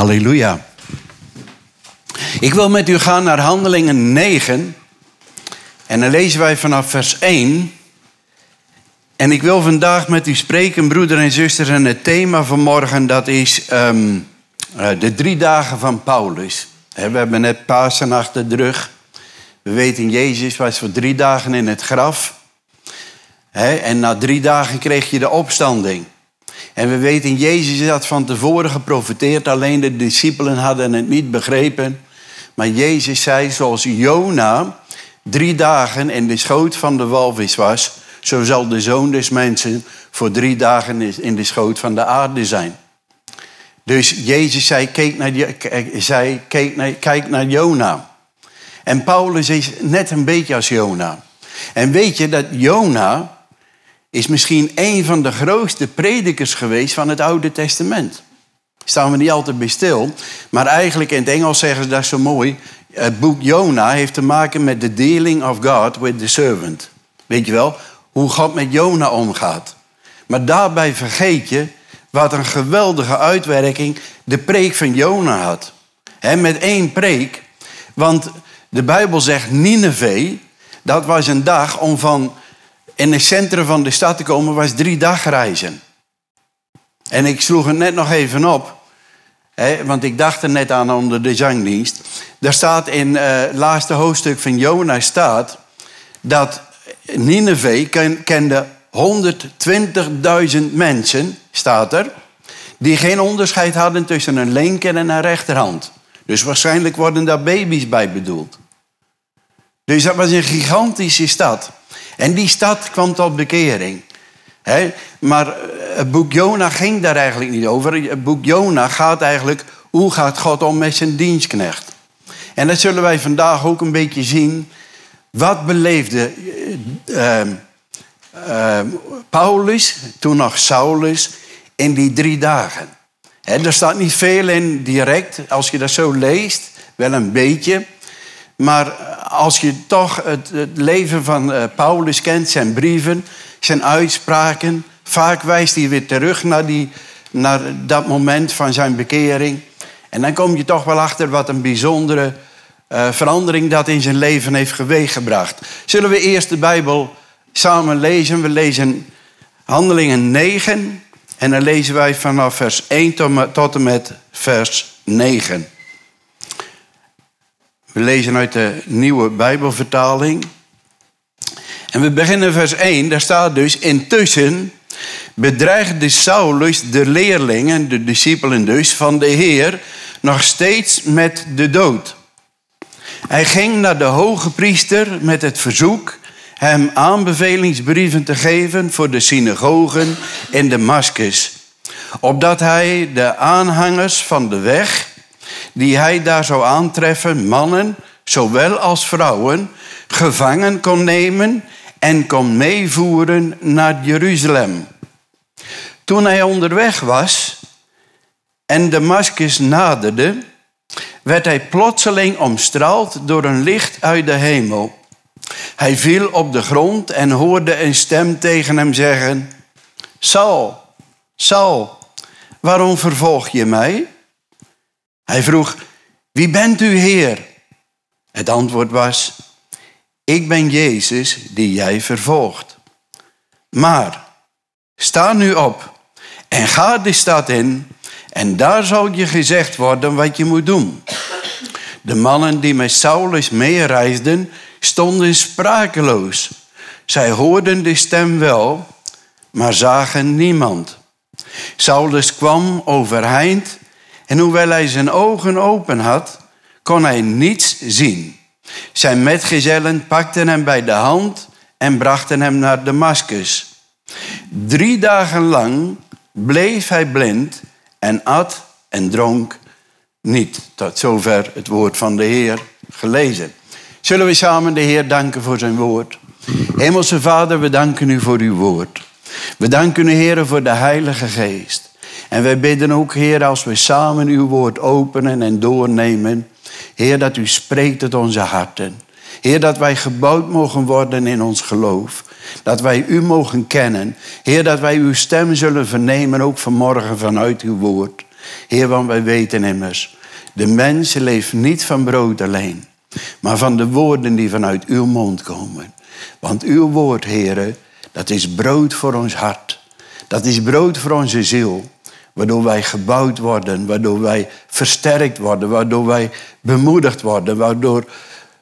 Halleluja. Ik wil met u gaan naar Handelingen 9. En dan lezen wij vanaf vers 1. En ik wil vandaag met u spreken, broeder en zusters. En het thema van morgen dat is ehm, eh, de drie dagen van Paulus. we hebben net Pasen achter de rug. We weten, Jezus was voor drie dagen in het graf. en na drie dagen kreeg je de opstanding. En we weten, Jezus had van tevoren geprofiteerd, alleen de discipelen hadden het niet begrepen. Maar Jezus zei, zoals Jona drie dagen in de schoot van de walvis was, zo zal de zoon des mensen voor drie dagen in de schoot van de aarde zijn. Dus Jezus zei, kijk naar, kijk naar, kijk naar Jona. En Paulus is net een beetje als Jona. En weet je dat Jona is misschien een van de grootste predikers geweest van het Oude Testament. Staan we niet altijd bij stil. Maar eigenlijk in het Engels zeggen ze dat zo mooi. Het boek Jona heeft te maken met the dealing of God with the servant. Weet je wel? Hoe God met Jona omgaat. Maar daarbij vergeet je wat een geweldige uitwerking de preek van Jona had. met één preek. Want de Bijbel zegt Nineveh, dat was een dag om van in het centrum van de stad te komen, was drie dagreizen. En ik sloeg het net nog even op, want ik dacht er net aan onder de zangdienst. Daar staat in het uh, laatste hoofdstuk van Jona staat dat Nineveh kende 120.000 mensen, staat er, die geen onderscheid hadden tussen een linker en een rechterhand. Dus waarschijnlijk worden daar baby's bij bedoeld. Dus dat was een gigantische stad. En die stad kwam tot bekering. maar eh, het boek Jona ging daar eigenlijk niet over. Het boek Jona gaat eigenlijk, hoe gaat God om met zijn dienstknecht? En dat zullen wij vandaag ook een beetje zien. Wat beleefde uh, uh, Paulus, toen nog Saulus, in die drie dagen? er staat niet veel in direct, als je dat zo leest, wel een beetje. Maar als je toch het, leven van uh, Paulus kent, zijn brieven, zijn uitspraken, vaak wijst hij weer terug naar, die, naar dat moment van zijn bekering. En dan kom je toch wel achter wat een bijzondere uh, verandering dat in zijn leven heeft geweeggebracht. Zullen we eerst de Bijbel samen lezen? We lezen Handelingen 9 en dan lezen wij vanaf vers 1 tot en met vers 9. We lezen uit de nieuwe Bijbelvertaling. En we beginnen vers 1. Daar staat dus: Intussen bedreigde Saulus de leerlingen, de discipelen dus, van de Heer nog steeds met de dood. Hij ging naar de hoge priester met het verzoek hem aanbevelingsbrieven te geven voor de synagogen in Damascus, opdat hij de aanhangers van de weg die hij daar zou aantreffen, mannen, zowel als vrouwen, gevangen kon nemen en kon meevoeren naar Jeruzalem. Toen hij onderweg was en Damascus naderde, werd hij plotseling omstraald door een licht uit de hemel. Hij viel op de grond en hoorde een stem tegen hem zeggen: Saul, Saul, waarom vervolg je mij? Hij vroeg, wie bent u Heer? Het antwoord was, ik ben Jezus die jij vervolgt. Maar sta nu op en ga de stad in en daar zal je gezegd worden wat je moet doen. De mannen die met Saulus meereisden stonden sprakeloos. Zij hoorden de stem wel, maar zagen niemand. Saulus kwam overeind en hoewel hij zijn ogen open had, kon hij niets zien. Zijn metgezellen pakten hem bij de hand en brachten hem naar Damascus. Drie dagen lang bleef hij blind en at en dronk niet. Tot zover het woord van de Heer gelezen. Zullen we samen de Heer danken voor zijn woord? Hemelse Vader, we danken u voor uw woord. We danken u, Heer, voor de Heilige Geest. En wij bidden ook, Heer, als we samen uw woord openen en doornemen, Heer, dat u spreekt tot onze harten. Heer, dat wij gebouwd mogen worden in ons geloof. Dat wij u mogen kennen. Heer, dat wij uw stem zullen vernemen, ook vanmorgen vanuit uw woord. Heer, want wij weten immers, de mens leeft niet van brood alleen, maar van de woorden die vanuit uw mond komen. Want uw woord, Heer, dat is brood voor ons hart. Dat is brood voor onze ziel. Waardoor wij gebouwd worden, waardoor wij versterkt worden, waardoor wij bemoedigd worden, waardoor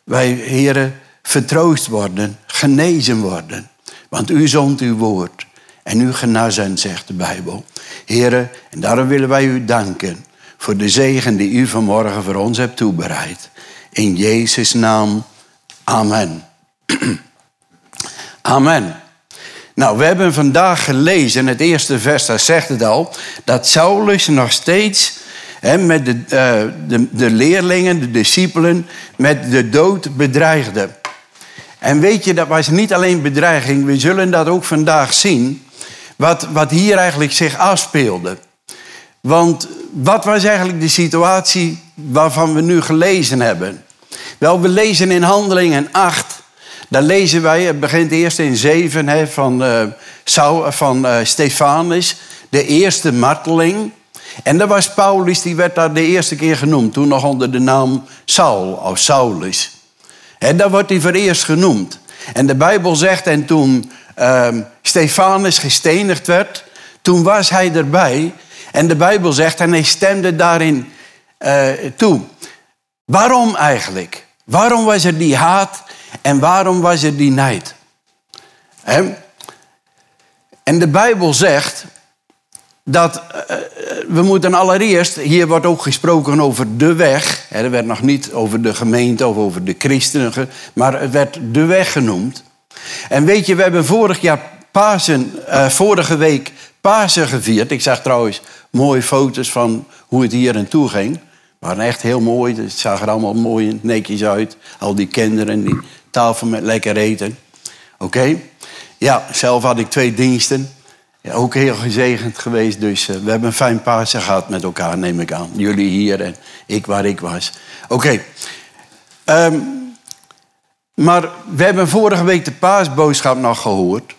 wij, heren, vertroost worden, genezen worden. Want u zond uw woord en u genazen, zegt de Bijbel. Heren, en daarom willen wij u danken voor de zegen die u vanmorgen voor ons hebt toebereid. In Jezus' naam, amen. amen. Nou, we hebben vandaag gelezen, het eerste vers, daar zegt het al, dat Saulus nog steeds hè, met de, uh, de, de leerlingen, de discipelen, met de dood bedreigde. En weet je, dat was niet alleen bedreiging, we zullen dat ook vandaag zien, wat, wat hier eigenlijk zich afspeelde. Want wat was eigenlijk de situatie waarvan we nu gelezen hebben? Wel, we lezen in Handelingen 8 dan lezen wij, het begint eerst in 7 hè, van, uh, Saul, van uh, Stefanus, de eerste marteling. En dat was Paulus, die werd daar de eerste keer genoemd, toen nog onder de naam Saul of Saulus. En daar wordt hij voor eerst genoemd. En de Bijbel zegt, en toen uh, Stefanus gestenigd werd, toen was hij erbij. En de Bijbel zegt, en hij stemde daarin toe. Waarom eigenlijk? Waarom was er die haat en waarom was er die nijd? En de Bijbel zegt dat eh, eh, we moeten allereerst, hier wordt ook gesproken over de weg. Er werd nog niet over de gemeente of over de christenen, maar het werd de weg genoemd. En weet je, we hebben vorig jaar Pasen, uh, vorige week Pasen gevierd. Ik zag trouwens mooie foto's van hoe het hier en toe ging. waren echt heel mooi. Het zag er allemaal mooi netjes uit. Al die kinderen die tafel met lekker eten. Oké? Ja, zelf had ik twee diensten. Ja, ook heel gezegend geweest. Dus uh, we hebben een fijn Pasen gehad met elkaar, neem ik aan. Jullie hier en ik waar ik was. Oké. Um, maar we hebben vorige week de paasboodschap nog gehoord.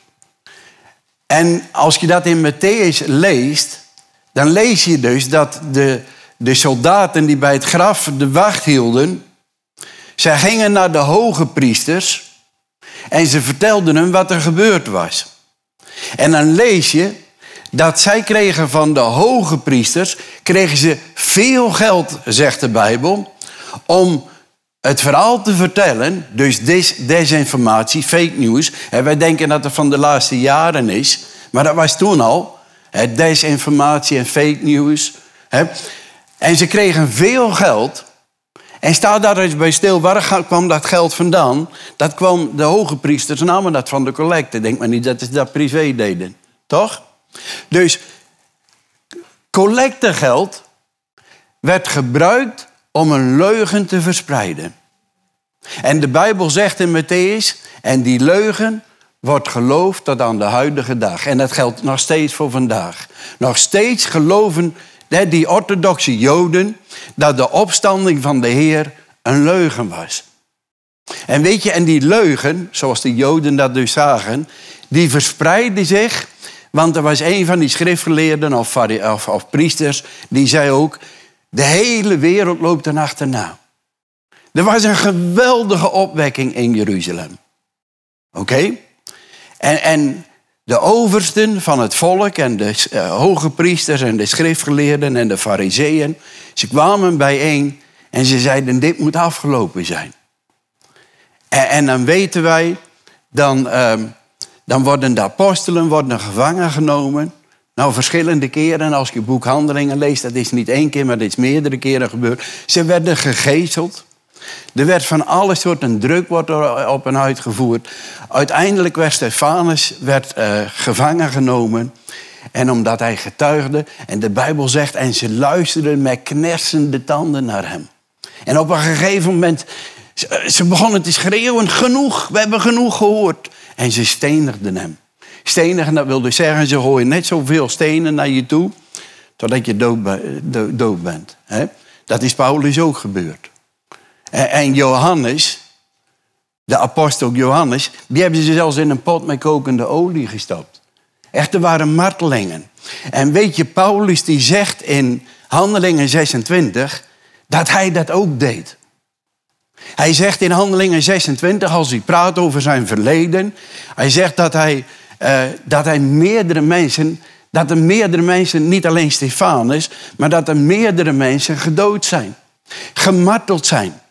En als je dat in Matthäus leest, dan lees je dus dat de, de soldaten die bij het graf de wacht hielden, zij gingen naar de hoge priesters en ze vertelden hem wat er gebeurd was. En dan lees je dat zij kregen van de hoge priesters, kregen ze veel geld, zegt de Bijbel, om het verhaal te vertellen, dus des, desinformatie, fake news. En wij denken dat het van de laatste jaren is, maar dat was toen al. Desinformatie en fake news. En ze kregen veel geld en sta daar eens bij stil, waar kwam dat geld vandaan? Dat kwam, de hoge priesters namen dat van de collecte. Denk maar niet dat ze dat privé deden. Toch? Dus collectegeld werd gebruikt om een leugen te verspreiden. En de Bijbel zegt in Matthäus, en die leugen wordt geloofd tot aan de huidige dag. En dat geldt nog steeds voor vandaag. Nog steeds geloven die orthodoxe Joden, dat de opstanding van de Heer een leugen was. En weet je, en die leugen, zoals de Joden dat dus zagen, die verspreidde zich, want er was een van die schriftgeleerden of, of, priesters, die zei ook, de hele wereld loopt er achterna. Er was een geweldige opwekking in Jeruzalem. Oké? En, en de oversten van het volk en de uh, hoge priesters en de schriftgeleerden en de fariseeën, ze kwamen bijeen en ze zeiden, dit moet afgelopen zijn. En, en dan weten wij, dan, uh, dan worden de apostelen worden gevangen genomen. Nou, verschillende keren, als je boek Handelingen leest, dat is niet één keer, maar dat is meerdere keren gebeurd. Ze werden gegezeld. Er werd van alle soorten druk op en uitgevoerd. Uiteindelijk werd Stefanus werd, uh, gevangen genomen. En omdat hij getuigde, en de Bijbel zegt, en ze luisterden met knersende tanden naar hem. En op een gegeven moment, ze begonnen te schreeuwen, genoeg, we hebben genoeg gehoord. En ze stenigden hem. Stenigen, dat wil dus zeggen, ze gooien net zoveel stenen naar je toe, totdat je dood, dood bent. Dat is Paulus ook gebeurd. En Johannes, de apostel Johannes, die hebben ze zelfs in een pot met kokende olie gestopt. Echt, er waren martelingen. En weet je, Paulus die zegt in Handelingen 26 dat hij dat ook deed. Hij zegt in Handelingen 26, als hij praat over zijn verleden, hij zegt dat hij, uh, dat hij meerdere mensen, dat er meerdere mensen, niet alleen Stefanus, maar dat er meerdere mensen gedood zijn, gemarteld zijn.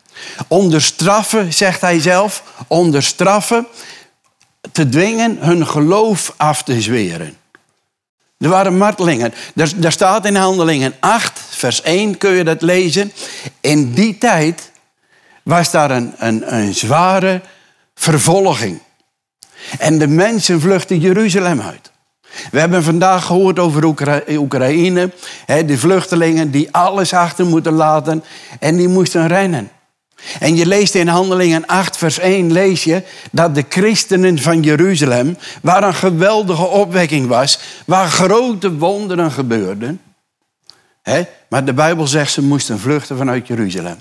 Onder straffen, zegt hij zelf, onder straffen te dwingen hun geloof af te zweren. Er waren martelingen. Daar, staat in Handelingen 8, vers 1 kun je dat lezen. In die tijd was daar een, een, zware vervolging. En de mensen vluchten Jeruzalem uit. We hebben vandaag gehoord over Oekraïne. De vluchtelingen die alles achter moeten laten. En die moesten rennen. En je leest in Handelingen 8, vers 1, lees je dat de christenen van Jeruzalem, waar een geweldige opwekking was, waar grote wonderen gebeurden. Hè? Maar de Bijbel zegt ze moesten vluchten vanuit Jeruzalem.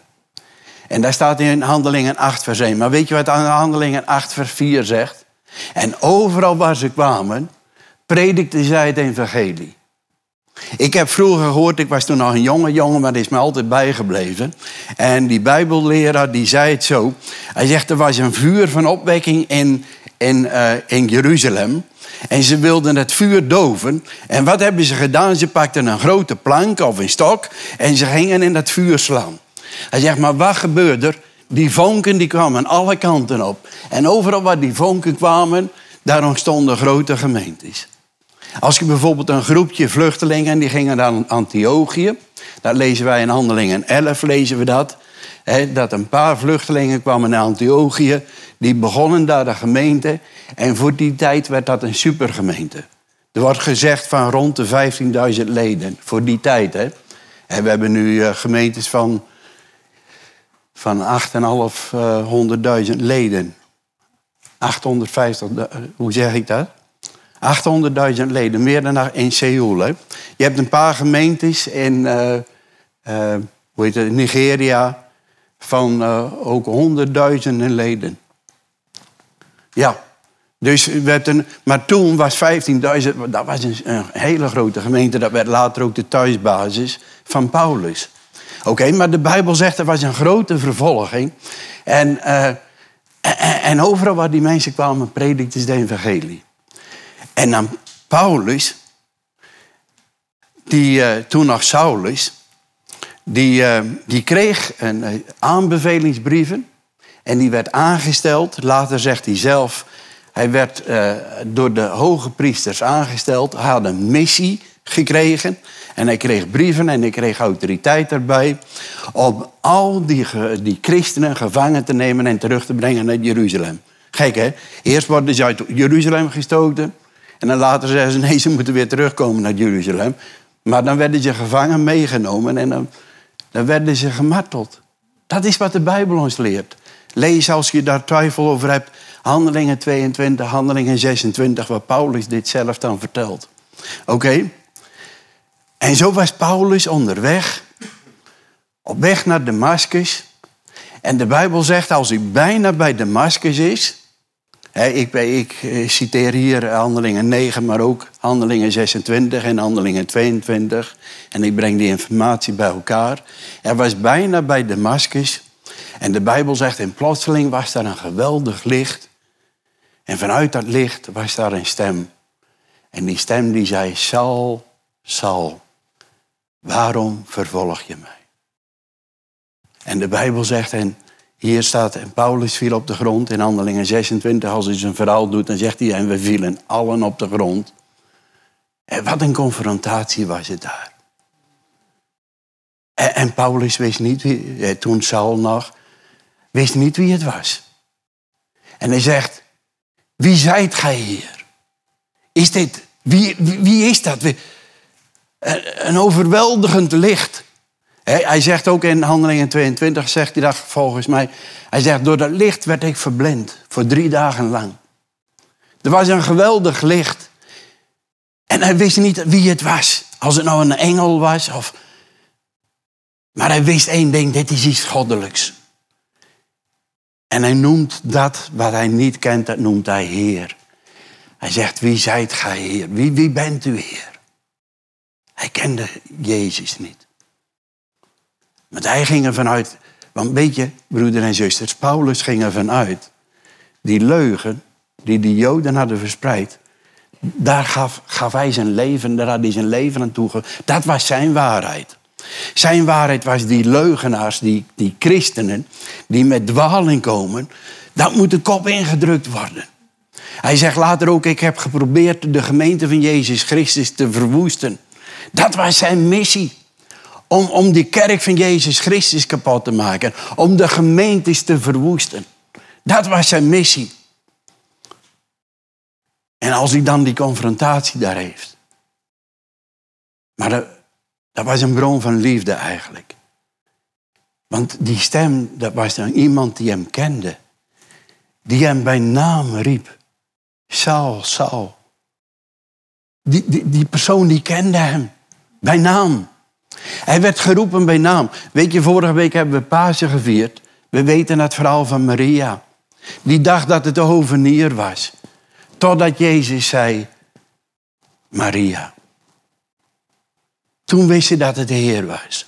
En daar staat in Handelingen 8, vers 1. Maar weet je wat Handelingen 8, vers 4 zegt? En overal waar ze kwamen, predikten zij het evangelie. Ik heb vroeger gehoord, ik was toen nog een jonge jongen, maar dat is me altijd bijgebleven. En die bijbelleraar die zei het zo. Hij zegt, er was een vuur van opwekking in, in, uh, in Jeruzalem. En ze wilden het vuur doven. En wat hebben ze gedaan? Ze pakten een grote plank of een stok en ze gingen in dat vuur slaan. Hij zegt, maar wat gebeurde er? Die vonken die kwamen alle kanten op. En overal waar die vonken kwamen, daar ontstonden grote gemeentes. Als je bijvoorbeeld een groepje vluchtelingen, die gingen naar Antiochië. Dat lezen wij in Handelingen 11, lezen we dat. Dat een paar vluchtelingen kwamen naar Antiochië. Die begonnen daar de gemeente. En voor die tijd werd dat een supergemeente. Er wordt gezegd van rond de 15.000 leden. Voor die tijd. Hè. En we hebben nu uh, gemeentes van, van 8.500.000 leden. 850, hoe zeg ik dat? 800.000 leden, meer dan in Seoul. Je hebt een paar gemeentes in uh, uh, hoe heet het, Nigeria van uh, ook honderdduizenden leden. Ja, dus werd een, maar toen was 15.000, dat was een, een, hele grote gemeente. Dat werd later ook de thuisbasis van Paulus. Oké, maar de Bijbel zegt er was een grote vervolging. En, en, en overal waar die mensen kwamen, predikten ze de evangelie. En dan Paulus, die uh, toen nog Saulus, die, uh, die kreeg een uh, aanbevelingsbrieven en die werd aangesteld. Later zegt hij zelf, hij werd door de hoge priesters aangesteld. Hij had een missie gekregen en hij kreeg brieven en hij kreeg autoriteit erbij om al die, die christenen gevangen te nemen en terug te brengen naar Jeruzalem. Gek hè? Eerst worden ze uit Jeruzalem gestoten. En dan later zeggen ze, nee, ze moeten weer terugkomen naar Jeruzalem. Maar dan werden ze gevangen meegenomen en dan, dan werden ze gemarteld. Dat is wat de Bijbel ons leert. Lees als je daar twijfel over hebt, Handelingen 22, Handelingen 26, waar Paulus dit zelf dan vertelt. Oké? En zo was Paulus onderweg, op weg naar Damascus. En de Bijbel zegt, als hij bijna bij Damascus is, ik, ik, eh, citeer hier handelingen 9, maar ook handelingen 26 en handelingen 22. En ik breng die informatie bij elkaar. Er was bijna bij Damascus. En de Bijbel zegt, in plotseling was daar een geweldig licht. En vanuit dat licht was daar een stem. En die stem die zei, Saul, Saul, waarom vervolg je mij? En de Bijbel zegt, en hier staat, en Paulus viel op de grond in Handelingen 26. Als hij zijn verhaal doet, dan zegt hij, en we vielen allen op de grond. En wat een confrontatie was het daar. En, Paulus wist niet, wie, eh, toen Saul nog, wist niet wie het was. En hij zegt, wie zijt gij hier? Is dit, wie, wie, wie is dat? Een overweldigend licht. Hij zegt ook in Handelingen 22, zegt hij dat volgens mij. Hij zegt, door dat licht werd ik verblind voor drie dagen lang. Er was een geweldig licht. En hij wist niet wie het was. Als het nou een engel was of... Maar hij wist één ding, dit is iets goddelijks. En hij noemt dat wat hij niet kent, dat noemt hij Heer. Hij zegt, wie zijt gij Heer? Wie, wie bent u Heer? Hij kende Jezus niet. Want hij ging ervan uit, want weet je, broeder en zusters, Paulus ging ervan uit, die leugen die de Joden hadden verspreid, daar gaf, gaf hij zijn leven, daar had hij zijn leven aan toegevoegd. Dat was zijn waarheid. Zijn waarheid was die leugenaars, die, die christenen, die met dwaling komen, dat moet de kop ingedrukt worden. Hij zegt later ook, ik heb geprobeerd de gemeente van Jezus Christus te verwoesten. Dat was zijn missie. Om, om die kerk van Jezus Christus kapot te maken. Om de gemeentes te verwoesten. Dat was zijn missie. En als hij dan die confrontatie daar heeft. Maar dat, was een bron van liefde eigenlijk. Want die stem, dat was dan iemand die hem kende. Die hem bij naam riep. Saul, Saul. Die, die, die persoon die kende hem. Bij naam. Hij werd geroepen bij naam. Weet je, vorige week hebben we Pasen gevierd. We weten het verhaal van Maria. Die dacht dat het de hovenier was. Totdat Jezus zei, Maria. Toen wist ze dat het de Heer was.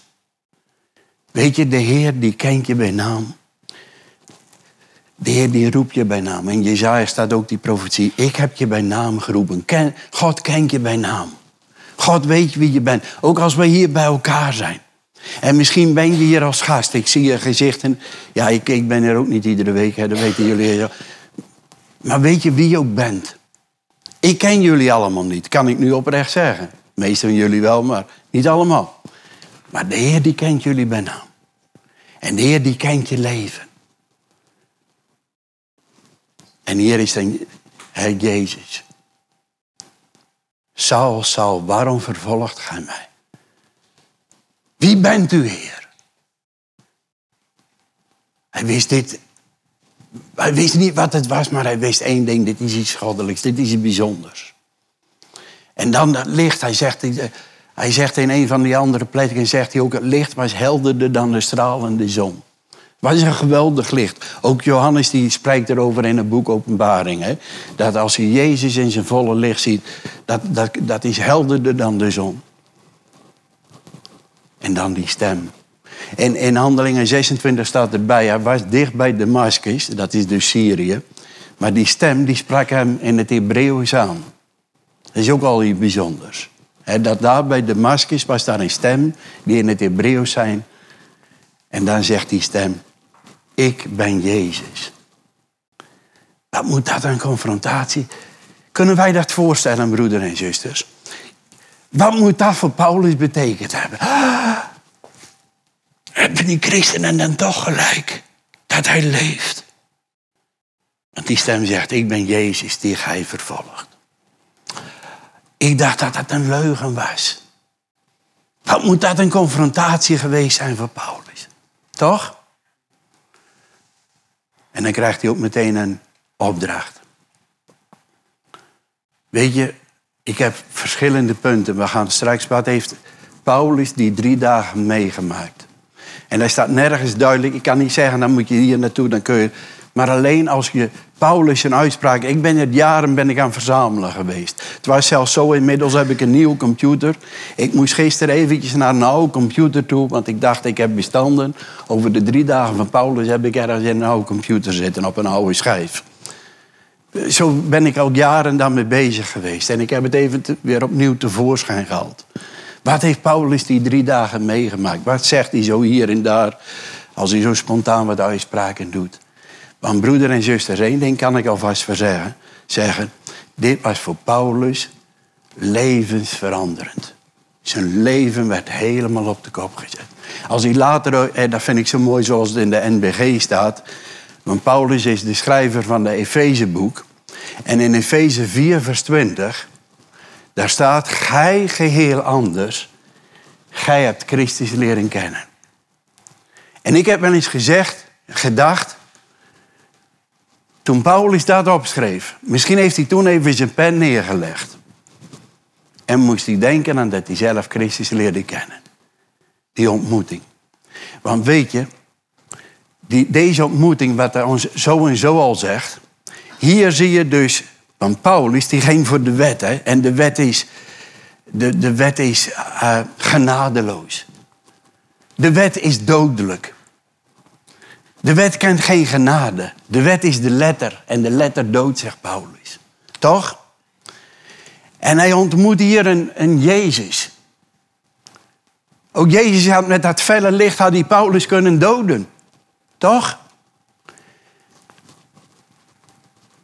Weet je, de Heer die kent je bij naam. De Heer die roept je bij naam. In Jezaja staat ook die profetie. Ik heb je bij naam geroepen. God kent je bij naam. God weet wie je bent. Ook als we hier bij elkaar zijn. En misschien ben je hier als gast. Ik zie je gezichten. Ja, ik, ik ben er ook niet iedere week. Hè, dat weten jullie. Maar weet je wie je ook bent? Ik ken jullie allemaal niet. Kan ik nu oprecht zeggen. De van jullie wel, maar niet allemaal. Maar de Heer die kent jullie bij naam. En de Heer die kent je leven. En hier is dan Jezus. Saul, Saul, waarom vervolgt gij mij? Wie bent u, Heer? Hij wist dit. Hij wist niet wat het was, maar hij wist één ding. Dit is iets goddelijks. Dit is iets bijzonders. En dan dat licht. Hij zegt, hij zegt in een van die andere plekken, zegt hij ook, het licht was helderder dan de stralende zon. Wat is een geweldig licht. Ook Johannes die spreekt erover in het boek Openbaring. Hè? Dat als je Jezus in zijn volle licht ziet, dat, dat, dat is helderder dan de zon. En dan die stem. En in Handelingen 26 staat erbij, hij was dicht bij Damascus, dat is dus Syrië. Maar die stem die sprak hem in het Hebreeuws aan. Dat is ook al iets bijzonders. dat daar bij Damascus was daar een stem die in het Hebreeuws zijn. En dan zegt die stem, ik ben Jezus. Wat moet dat een confrontatie? Kunnen wij dat voorstellen, broeders en zusters? Wat moet dat voor Paulus betekend hebben? Ah, hebben die christenen dan toch gelijk dat hij leeft? Want die stem zegt, ik ben Jezus die gij vervolgt. Ik dacht dat dat een leugen was. Wat moet dat een confrontatie geweest zijn voor Paulus? Toch? En dan krijgt hij ook meteen een opdracht. Weet je, ik heb verschillende punten. We gaan straks, wat heeft Paulus die drie dagen meegemaakt? En hij staat nergens duidelijk. Ik kan niet zeggen, dan moet je hier naartoe, dan kun je. Maar alleen als je Paulus een uitspraak. Ik ben het jaren ben ik aan verzamelen geweest. Het was zelfs zo, inmiddels heb ik een nieuwe computer. Ik moest gisteren eventjes naar een oude computer toe, want ik dacht ik heb bestanden. Over de drie dagen van Paulus heb ik ergens in een oude computer zitten, op een oude schijf. Zo ben ik al jaren daarmee bezig geweest. En ik heb het even weer opnieuw tevoorschijn gehaald. Wat heeft Paulus die drie dagen meegemaakt? Wat zegt hij zo hier en daar als hij zo spontaan wat uitspraken doet? Want broeder en zuster, één ding kan ik alvast verzeggen. Zeggen, dit was voor Paulus levensveranderend. Zijn leven werd helemaal op de kop gezet. Als hij later, en dat vind ik zo mooi zoals het in de NBG staat. Want Paulus is de schrijver van de Efezeboek. En in Efeze 4, vers 20, daar staat: Gij geheel anders. Gij hebt Christus leren kennen. En ik heb wel eens gezegd, gedacht, toen Paulus dat opschreef, misschien heeft hij toen even zijn pen neergelegd. En moest hij denken aan dat hij zelf Christus leerde kennen. Die ontmoeting. Want weet je, die, deze ontmoeting, wat hij ons zo en zo al zegt. Hier zie je dus, want Paulus die ging voor de wet. Hè, en de wet is, de, de wet is uh, genadeloos. De wet is dodelijk. De wet kent geen genade. De wet is de letter en de letter dood, zegt Paulus. Toch? En hij ontmoet hier een, een Jezus. Ook Jezus had met dat felle licht had die Paulus kunnen doden. Toch?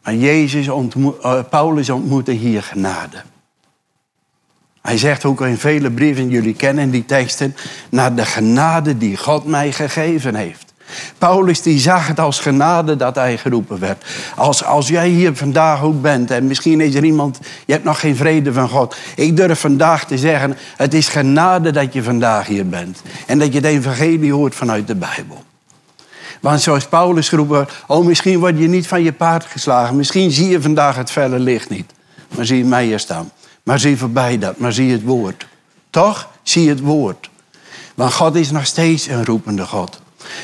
Maar Jezus ontmoet, uh, Paulus ontmoette hier genade. Hij zegt ook in vele brieven, jullie kennen die teksten, naar de genade die God mij gegeven heeft. Paulus die zag het als genade dat hij geroepen werd. Als, als jij hier vandaag ook bent en misschien is er iemand, je hebt nog geen vrede van God. Ik durf vandaag te zeggen, het is genade dat je vandaag hier bent. En dat je het evangelie hoort vanuit de Bijbel. Want zoals Paulus geroepen oh misschien word je niet van je paard geslagen. Misschien zie je vandaag het felle licht niet. Maar zie je mij hier staan. Maar zie voorbij dat, maar zie het woord. Toch? Zie het woord. Want God is nog steeds een roepende God.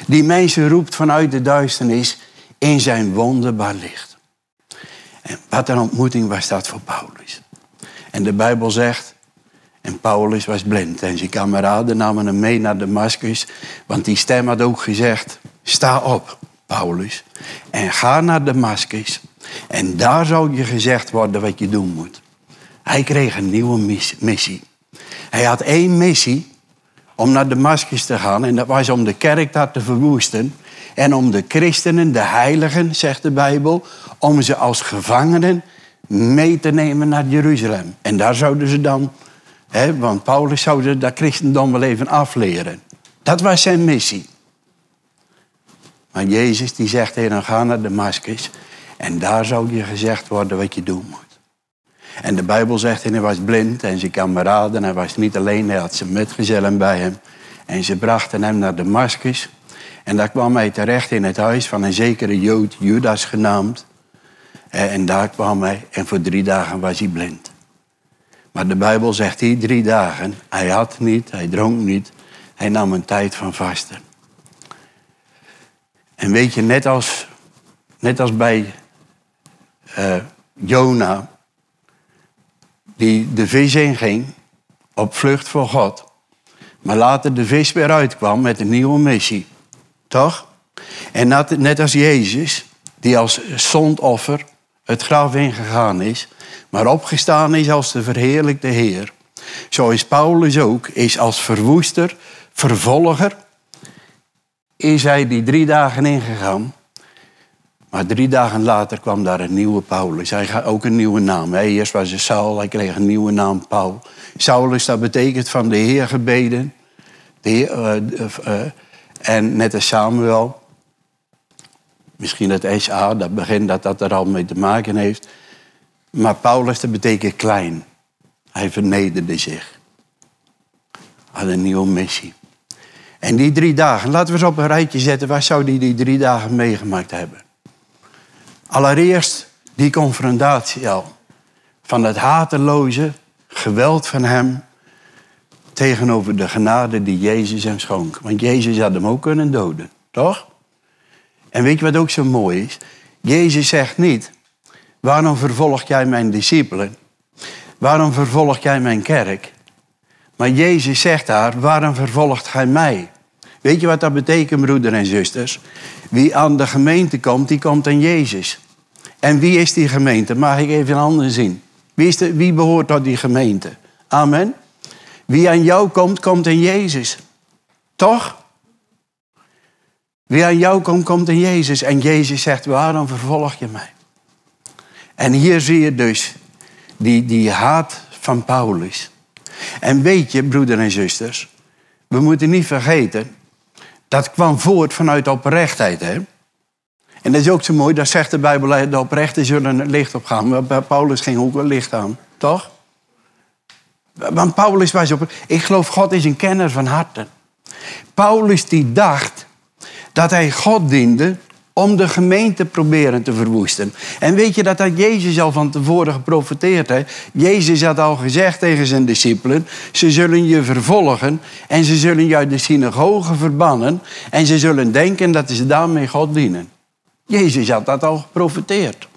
Die mensen roept vanuit de duisternis in zijn wonderbaar licht. En wat een ontmoeting was dat voor Paulus. En de Bijbel zegt, en Paulus was blind. En zijn kameraden namen hem mee naar Damascus. Want die stem had ook gezegd, sta op, Paulus. En ga naar Damascus. En daar zal je gezegd worden wat je doen moet. Hij kreeg een nieuwe missie. Hij had één missie om naar Damascus te gaan. En dat was om de kerk daar te verwoesten. En om de christenen, de heiligen, zegt de Bijbel, om ze als gevangenen mee te nemen naar Jeruzalem. En daar zouden ze dan, hè, want Paulus zou dat christendom wel even afleren. Dat was zijn missie. Maar Jezus die zegt hem, ga naar Damascus. En daar zou je gezegd worden wat je doen moet. En de Bijbel zegt, en hij was blind en zijn kameraden. Hij was niet alleen, hij had zijn metgezellen bij hem. En ze brachten hem naar Damascus. En daar kwam hij terecht in het huis van een zekere Jood, Judas genaamd. En daar kwam hij en voor drie dagen was hij blind. Maar de Bijbel zegt die drie dagen, hij had niet, hij dronk niet. Hij nam een tijd van vasten. En weet je, net als, net als bij uh, Jona, die de vis inging op vlucht voor God. Maar later de vis weer uitkwam met een nieuwe missie. Toch? En net als Jezus, die als zondoffer het graf ingegaan is, maar opgestaan is als de verheerlijkte Heer. Zo is Paulus ook, is als verwoester, vervolger, is hij die drie dagen ingegaan maar drie dagen later kwam daar een nieuwe Paulus. Hij had ook een nieuwe naam. Hij eerst was hij Saul, hij kreeg een nieuwe naam, Paul. Saulus, dat betekent van de Heer gebeden. De heer, uh, uh, en net als Samuel. Misschien het SA, dat begint dat dat er al mee te maken heeft. Maar Paulus, dat betekent klein. Hij vernederde zich. Had een nieuwe missie. En die drie dagen, laten we ze op een rijtje zetten. Waar zou hij die drie dagen meegemaakt hebben? Allereerst die confrontatie al. Van het hateloze geweld van hem tegenover de genade die Jezus hem schonk. Want Jezus had hem ook kunnen doden, toch? En weet je wat ook zo mooi is? Jezus zegt niet, waarom vervolg jij mijn discipelen? Waarom vervolg jij mijn kerk? Maar Jezus zegt daar, waarom vervolgt gij mij? Weet je wat dat betekent, broeder en zusters? Wie aan de gemeente komt, die komt aan Jezus. En wie is die gemeente? Mag ik even een ander zien? Wie, is de, wie behoort tot die gemeente? Amen. Wie aan jou komt, komt in Jezus. Toch? Wie aan jou komt, komt in Jezus. En Jezus zegt, waarom vervolg je mij? En hier zie je dus die, die haat van Paulus. En weet je, broeder en zusters, we moeten niet vergeten, dat kwam voort vanuit oprechtheid. Hè? En dat is ook zo mooi, dat zegt de Bijbel, de oprechten zullen het licht opgaan. Maar bij Paulus ging ook wel licht aan, toch? Want Paulus was op. Ik geloof, God is een kenner van harten. Paulus die dacht dat hij God diende om de gemeente proberen te verwoesten. En weet je dat dat Jezus al van tevoren geprofiteerd heeft? Jezus had al gezegd tegen zijn discipelen: ze zullen je vervolgen en ze zullen je uit de synagoge verbannen en ze zullen denken dat ze daarmee God dienen. Jezus had dat al geprofiteerd.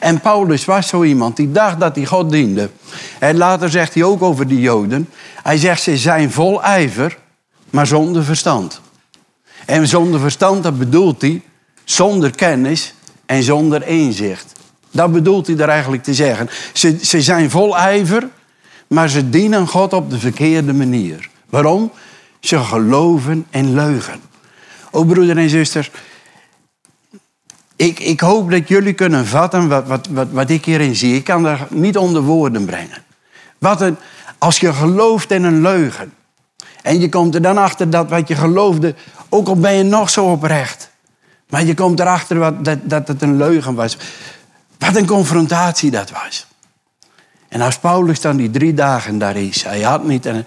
En Paulus was zo iemand die dacht dat hij God diende. En later zegt hij ook over de Joden. Hij zegt ze zijn vol ijver, maar zonder verstand. En zonder verstand, dat bedoelt hij zonder kennis en zonder inzicht. Dat bedoelt hij er eigenlijk te zeggen. Ze, zijn vol ijver, maar ze dienen God op de verkeerde manier. Waarom? Ze geloven in leugen. O broeder en zuster, ik, ik hoop dat jullie kunnen vatten wat, wat, wat, wat ik hierin zie. Ik kan dat niet onder woorden brengen. Wat een, als je gelooft in een leugen. En je komt er dan achter dat wat je geloofde, ook al ben je nog zo oprecht. Maar je komt erachter wat, dat, dat het een leugen was. Wat een confrontatie dat was. En als Paulus dan die drie dagen daar is, hij had niet. En,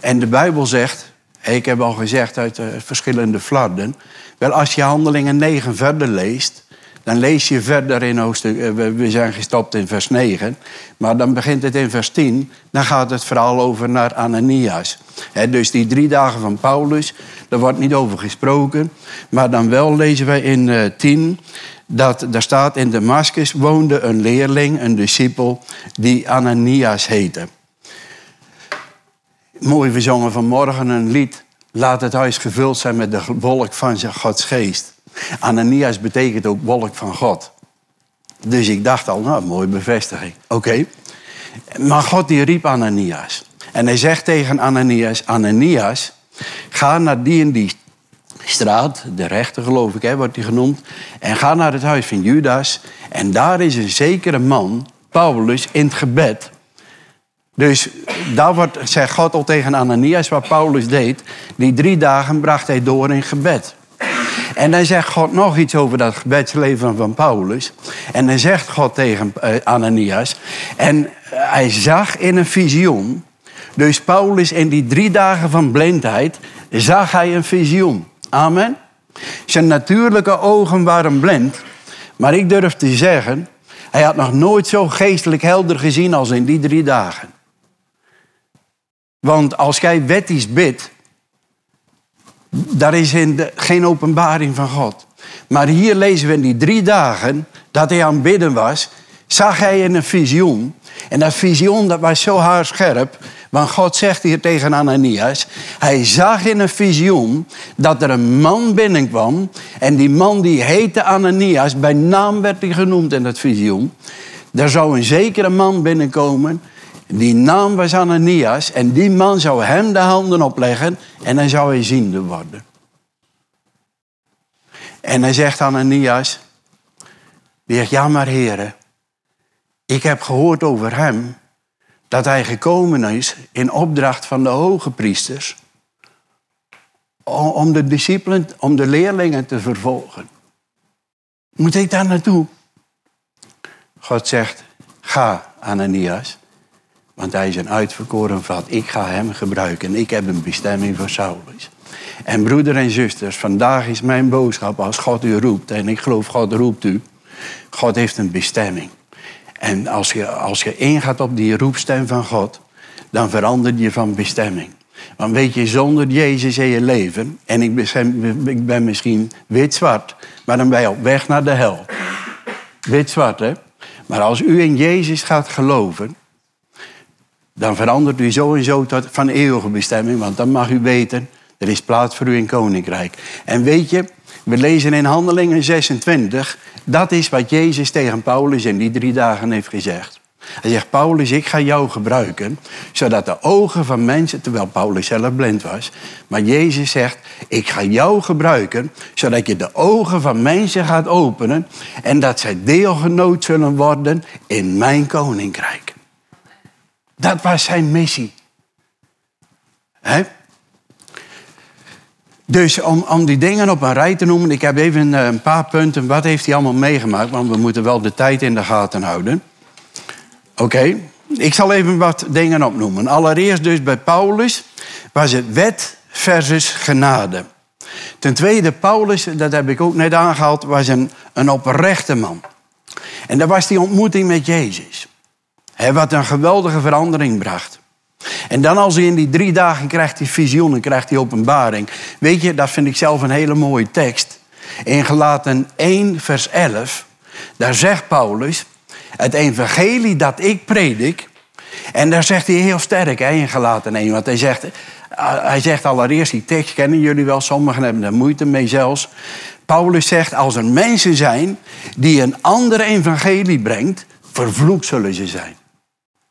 en de Bijbel zegt, ik heb al gezegd uit de verschillende flarden. Wel, als je handelingen 9 verder leest, dan lees je verder in hoofdstuk, eh, we zijn gestopt in vers 9, maar dan begint het in vers 10, dan gaat het verhaal over naar Ananias. dus die drie dagen van Paulus, daar wordt niet over gesproken, maar dan wel lezen wij in 10 eh, dat daar staat in Damascus woonde een leerling, een discipel, die Ananias heette. Mooi verzongen vanmorgen een lied. Laat het huis gevuld zijn met de wolk van Gods geest. Ananias betekent ook wolk van God. Dus ik dacht al, nou, mooie bevestiging. Oké. Maar God die riep Ananias. En hij zegt tegen Ananias, Ananias, ga naar die en die straat, de rechter geloof ik, hè, wordt die genoemd. En ga naar het huis van Judas. En daar is een zekere man, Paulus, in het gebed. Dus daar wordt, zegt God al tegen Ananias wat Paulus deed. Die drie dagen bracht hij door in gebed. En dan zegt God nog iets over dat gebedsleven van Paulus. En dan zegt God tegen eh, Ananias. En hij zag in een visioen. Dus Paulus in die drie dagen van blindheid zag hij een visioen. Amen. Zijn natuurlijke ogen waren blind. Maar ik durf te zeggen, hij had nog nooit zo geestelijk helder gezien als in die drie dagen. Want als jij wettisch bidt, daar is geen openbaring van God. Maar hier lezen we in die drie dagen dat hij aan het bidden was, zag hij in een visioen. En dat visioen dat was zo haarscherp, want God zegt hier tegen Ananias, hij zag in een visioen dat er een man binnenkwam. En die man die heette Ananias, bij naam werd hij genoemd in dat visioen. Er zou een zekere man binnenkomen die naam was Ananias en die man zou hem de handen opleggen en dan zou hij ziende worden. En hij zegt Ananias, ja maar heren, ik heb gehoord over hem dat hij gekomen is in opdracht van de hoge priesters om de discipelen, om de leerlingen te vervolgen. Moet ik daar naartoe? God zegt, ga Ananias. Want hij is een uitverkoren vat. Ik ga hem gebruiken. Ik heb een bestemming voor Saulus. En broeder en zusters, vandaag is mijn boodschap als God u roept. En ik geloof God roept u. God heeft een bestemming. En als je, als je ingaat op die roepstem van God, dan verandert je van bestemming. Want weet je, zonder Jezus in je leven, en ik ben, ik ben misschien wit-zwart, maar dan ben je op weg naar de hel. Wit-zwart, hè? Maar als u in Jezus gaat geloven, dan verandert u zo en zo tot van eeuwige bestemming. Want dan mag u weten, er is plaats voor u in koninkrijk. En weet je, we lezen in Handelingen 26, dat is wat Jezus tegen Paulus in die drie dagen heeft gezegd. Hij zegt, Paulus, ik ga jou gebruiken, zodat de ogen van mensen, terwijl Paulus zelf blind was, maar Jezus zegt, ik ga jou gebruiken, zodat je de ogen van mensen gaat openen en dat zij deelgenoot zullen worden in mijn koninkrijk. Dat was zijn missie. Dus om, om die dingen op een rij te noemen, ik heb even eh, een paar punten. Wat heeft hij allemaal meegemaakt? Want we moeten wel de tijd in de gaten houden. Oké, ik zal even wat dingen opnoemen. Allereerst dus bij Paulus was het wet versus genade. Ten tweede, Paulus, dat heb ik ook net aangehaald, was een, een oprechte man. En dat was die ontmoeting met Jezus wat een geweldige verandering bracht. En dan als hij in die drie dagen krijgt die visioenen, krijgt die openbaring. Weet je, dat vind ik zelf een hele mooie tekst. In gelaten 1 vers 11, daar zegt Paulus, het evangelie dat ik predik, en daar zegt hij heel sterk hè, in gelaten 1, want hij zegt, hij zegt allereerst, die tekst kennen jullie wel, sommigen hebben er moeite mee zelfs. Paulus zegt, als er mensen zijn die een andere evangelie brengt, vervloekt zullen ze zijn.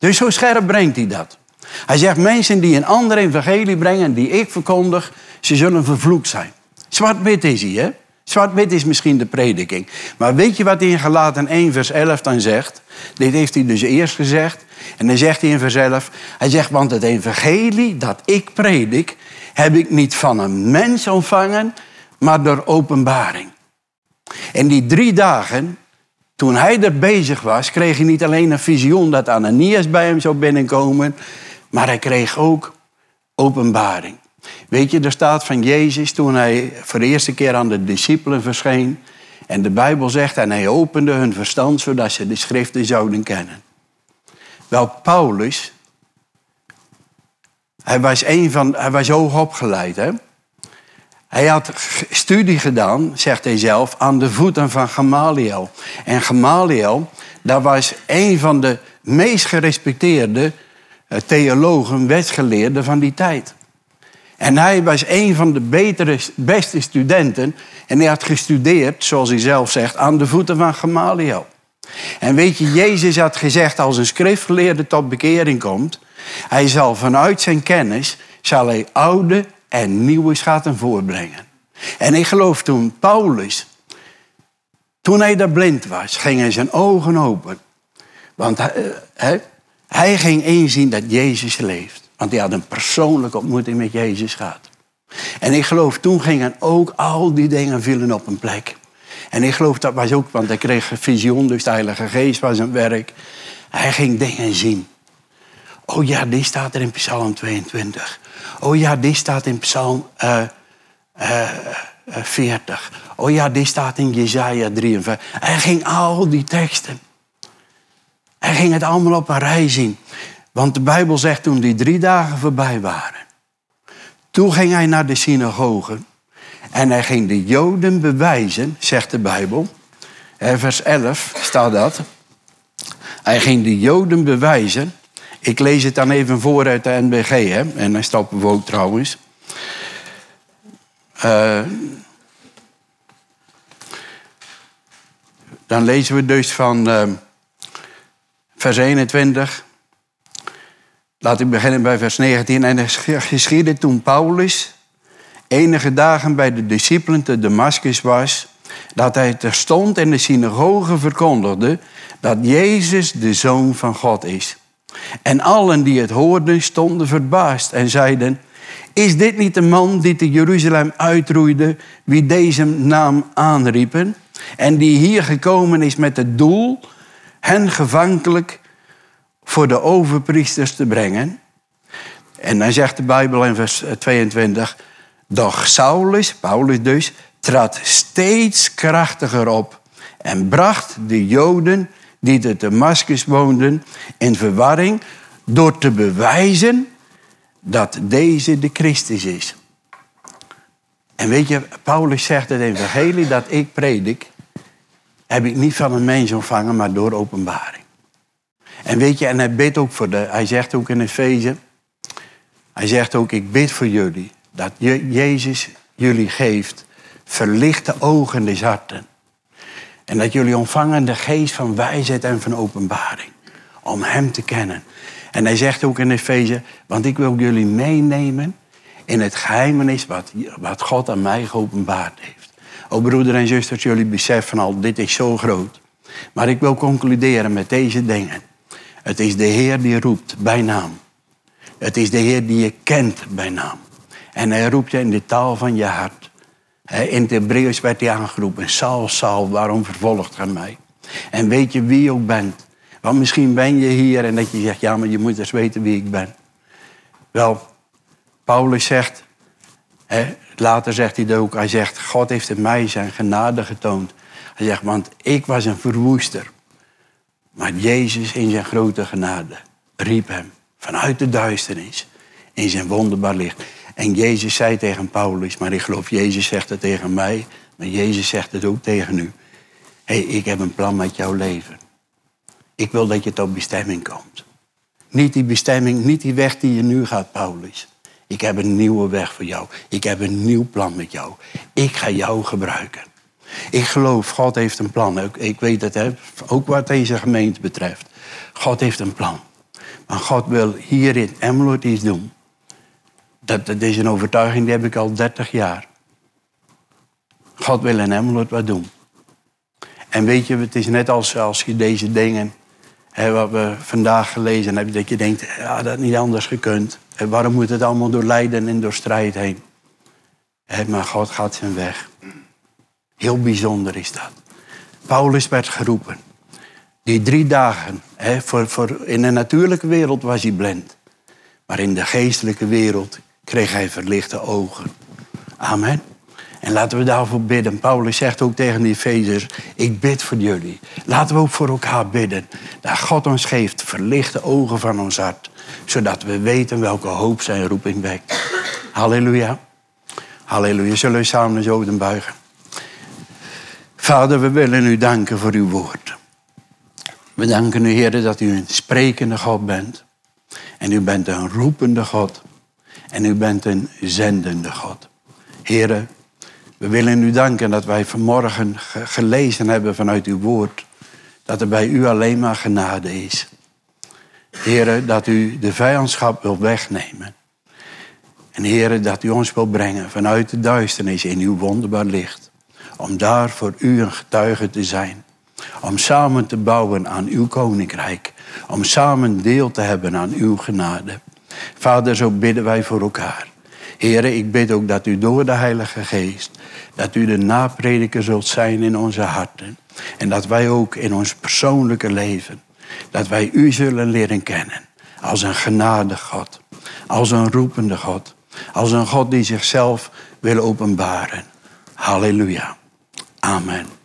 Dus zo scherp brengt hij dat. Hij zegt, mensen die een andere evangelie brengen, die ik verkondig, ze zullen vervloekt zijn. Zwart-wit is hij, hè? Zwart-wit is misschien de prediking. Maar weet je wat hij in Galaten 1 vers 11 dan zegt? Dit heeft hij dus eerst gezegd. En dan zegt hij in vers 11, hij zegt, want het evangelie dat ik predik, heb ik niet van een mens ontvangen, maar door openbaring. En die drie dagen, toen hij er bezig was, kreeg hij niet alleen een visioen dat Ananias bij hem zou binnenkomen, maar hij kreeg ook openbaring. Weet je, er staat van Jezus toen hij voor de eerste keer aan de discipelen verscheen. En de Bijbel zegt, en hij opende hun verstand zodat ze de schriften zouden kennen. Wel, Paulus, hij was, een van, hij was hoog opgeleid. Hè? Hij had studie gedaan, zegt hij zelf, aan de voeten van Gamaliel. En Gamaliel, dat was een van de meest gerespecteerde eh, theologen, wetsgeleerden van die tijd. En hij was een van de betere, beste studenten. En hij had gestudeerd, zoals hij zelf zegt, aan de voeten van Gamaliel. En weet je, Jezus had gezegd, als een schriftgeleerde tot bekering komt, hij zal vanuit zijn kennis, zal hij oude en nieuwe schatten voorbrengen. En ik geloof toen Paulus, toen hij daar blind was, gingen zijn ogen open. Want hij, hij, hij ging inzien dat Jezus leeft. Want hij had een persoonlijke ontmoeting met Jezus gehad. En ik geloof, toen gingen ook al die dingen vielen op een plek. En ik geloof dat was ook, want hij kreeg visioen, dus de Heilige Geest was een werk. Hij ging dingen zien. Oh ja, die staat er in Psalm 22. Oh ja, die staat in Psalm uh, uh, 40. Oh ja, die staat in Jezaja 53. Hij ging al die teksten. Hij ging het allemaal op een rij zien. Want de Bijbel zegt toen die drie dagen voorbij waren. Toen ging hij naar de synagoge. En hij ging de Joden bewijzen, zegt de Bijbel. Vers 11 staat dat. Hij ging de Joden bewijzen. Ik lees het dan even voor uit de NBG, hè? en hij staat we ook trouwens. Uh, dan lezen we dus van uh, vers 21. Laat ik beginnen bij vers 19. En het geschiedde toen Paulus enige dagen bij de discipelen te Damascus was, dat hij terstond in de synagoge verkondigde dat Jezus de Zoon van God is. En allen die het hoorden stonden verbaasd en zeiden, is dit niet de man die te Jeruzalem uitroeide, wie deze naam aanriepen, en die hier gekomen is met het doel hen gevankelijk voor de overpriesters te brengen. En dan zegt de Bijbel in vers 22, doch Saulus, Paulus dus, trad steeds krachtiger op en bracht de Joden die te Damascus woonden in verwarring door te bewijzen dat deze de Christus is. En weet je, Paulus zegt het evangelie dat ik predik, heb ik niet van een mens ontvangen, maar door openbaring. En weet je, en hij bidt ook voor de, hij zegt ook in Efeze, hij zegt ook, ik bid voor jullie, dat Jezus jullie geeft verlichte ogen des harten. En dat jullie ontvangen de geest van wijsheid en van openbaring. Om Hem te kennen. En hij zegt ook in Efeze, want ik wil jullie meenemen in het geheimenis wat, wat God aan mij geopenbaard heeft. O broeder en zusters, jullie beseffen al, dit is zo groot. Maar ik wil concluderen met deze dingen. Het is de Heer die roept bij naam. Het is de Heer die je kent bij naam. En hij roept je in de taal van je hart. In het Hebreeuws werd hij aangeroepen. Saul, Saul, waarom vervolgt gij mij? En weet je wie je ook bent? Want misschien ben je hier en dat je zegt, ja, maar je moet eens weten wie ik ben. Wel, Paulus zegt, later zegt hij dat ook, hij zegt, God heeft het mij zijn genade getoond. Hij zegt, want ik was een verwoester. Maar Jezus in zijn grote genade riep hem vanuit de duisternis in zijn wonderbaar licht. En Jezus zei tegen Paulus, maar ik geloof Jezus zegt het tegen mij, maar Jezus zegt het ook tegen u. Hé, hey, ik heb een plan met jouw leven. Ik wil dat je tot bestemming komt. Niet die bestemming, niet die weg die je nu gaat, Paulus. Ik heb een nieuwe weg voor jou. Ik heb een nieuw plan met jou. Ik ga jou gebruiken. Ik geloof, God heeft een plan. Ik weet het, hè? ook wat deze gemeente betreft. God heeft een plan. Maar God wil hier in Emmeloord iets doen. Dat, dat is een overtuiging, die heb ik al 30 jaar. God wil in Emmeloord wat doen. En weet je, het is net als als je deze dingen, hè, wat we vandaag gelezen hebben, dat je denkt, ja, dat niet anders gekund. En waarom moet het allemaal door lijden en door strijd heen? Hè, maar God gaat zijn weg. Heel bijzonder is dat. Paulus werd geroepen. Die drie dagen, hè, voor, voor, in de natuurlijke wereld was hij blind. Maar in de geestelijke wereld kreeg hij verlichte ogen. Amen. En laten we daarvoor bidden. Paulus zegt ook tegen die Efezers, ik bid voor jullie. Laten we ook voor elkaar bidden. Dat God ons geeft verlichte ogen van ons hart. Zodat we weten welke hoop zijn roeping wekt. Halleluja. Halleluja. Zullen we samen zo den buigen. Vader, we willen u danken voor uw woord. We danken u, Heer, dat u een sprekende God bent. En u bent een roepende God. En u bent een zendende God. Heren, we willen u danken dat wij vanmorgen gelezen hebben vanuit uw woord. Dat er bij u alleen maar genade is. Heren, dat u de vijandschap wil wegnemen. En heren, dat u ons wil brengen vanuit de duisternis in uw wonderbaar licht. Om daar voor u een getuige te zijn. Om samen te bouwen aan uw koninkrijk. Om samen deel te hebben aan uw genade. Vader, zo bidden wij voor elkaar. Heren, ik bid ook dat u door de Heilige Geest, dat u de naprediker zult zijn in onze harten. En dat wij ook in ons persoonlijke leven, dat wij u zullen leren kennen als een genadig God, als een roepende God, als een God die zichzelf wil openbaren. Halleluja. Amen.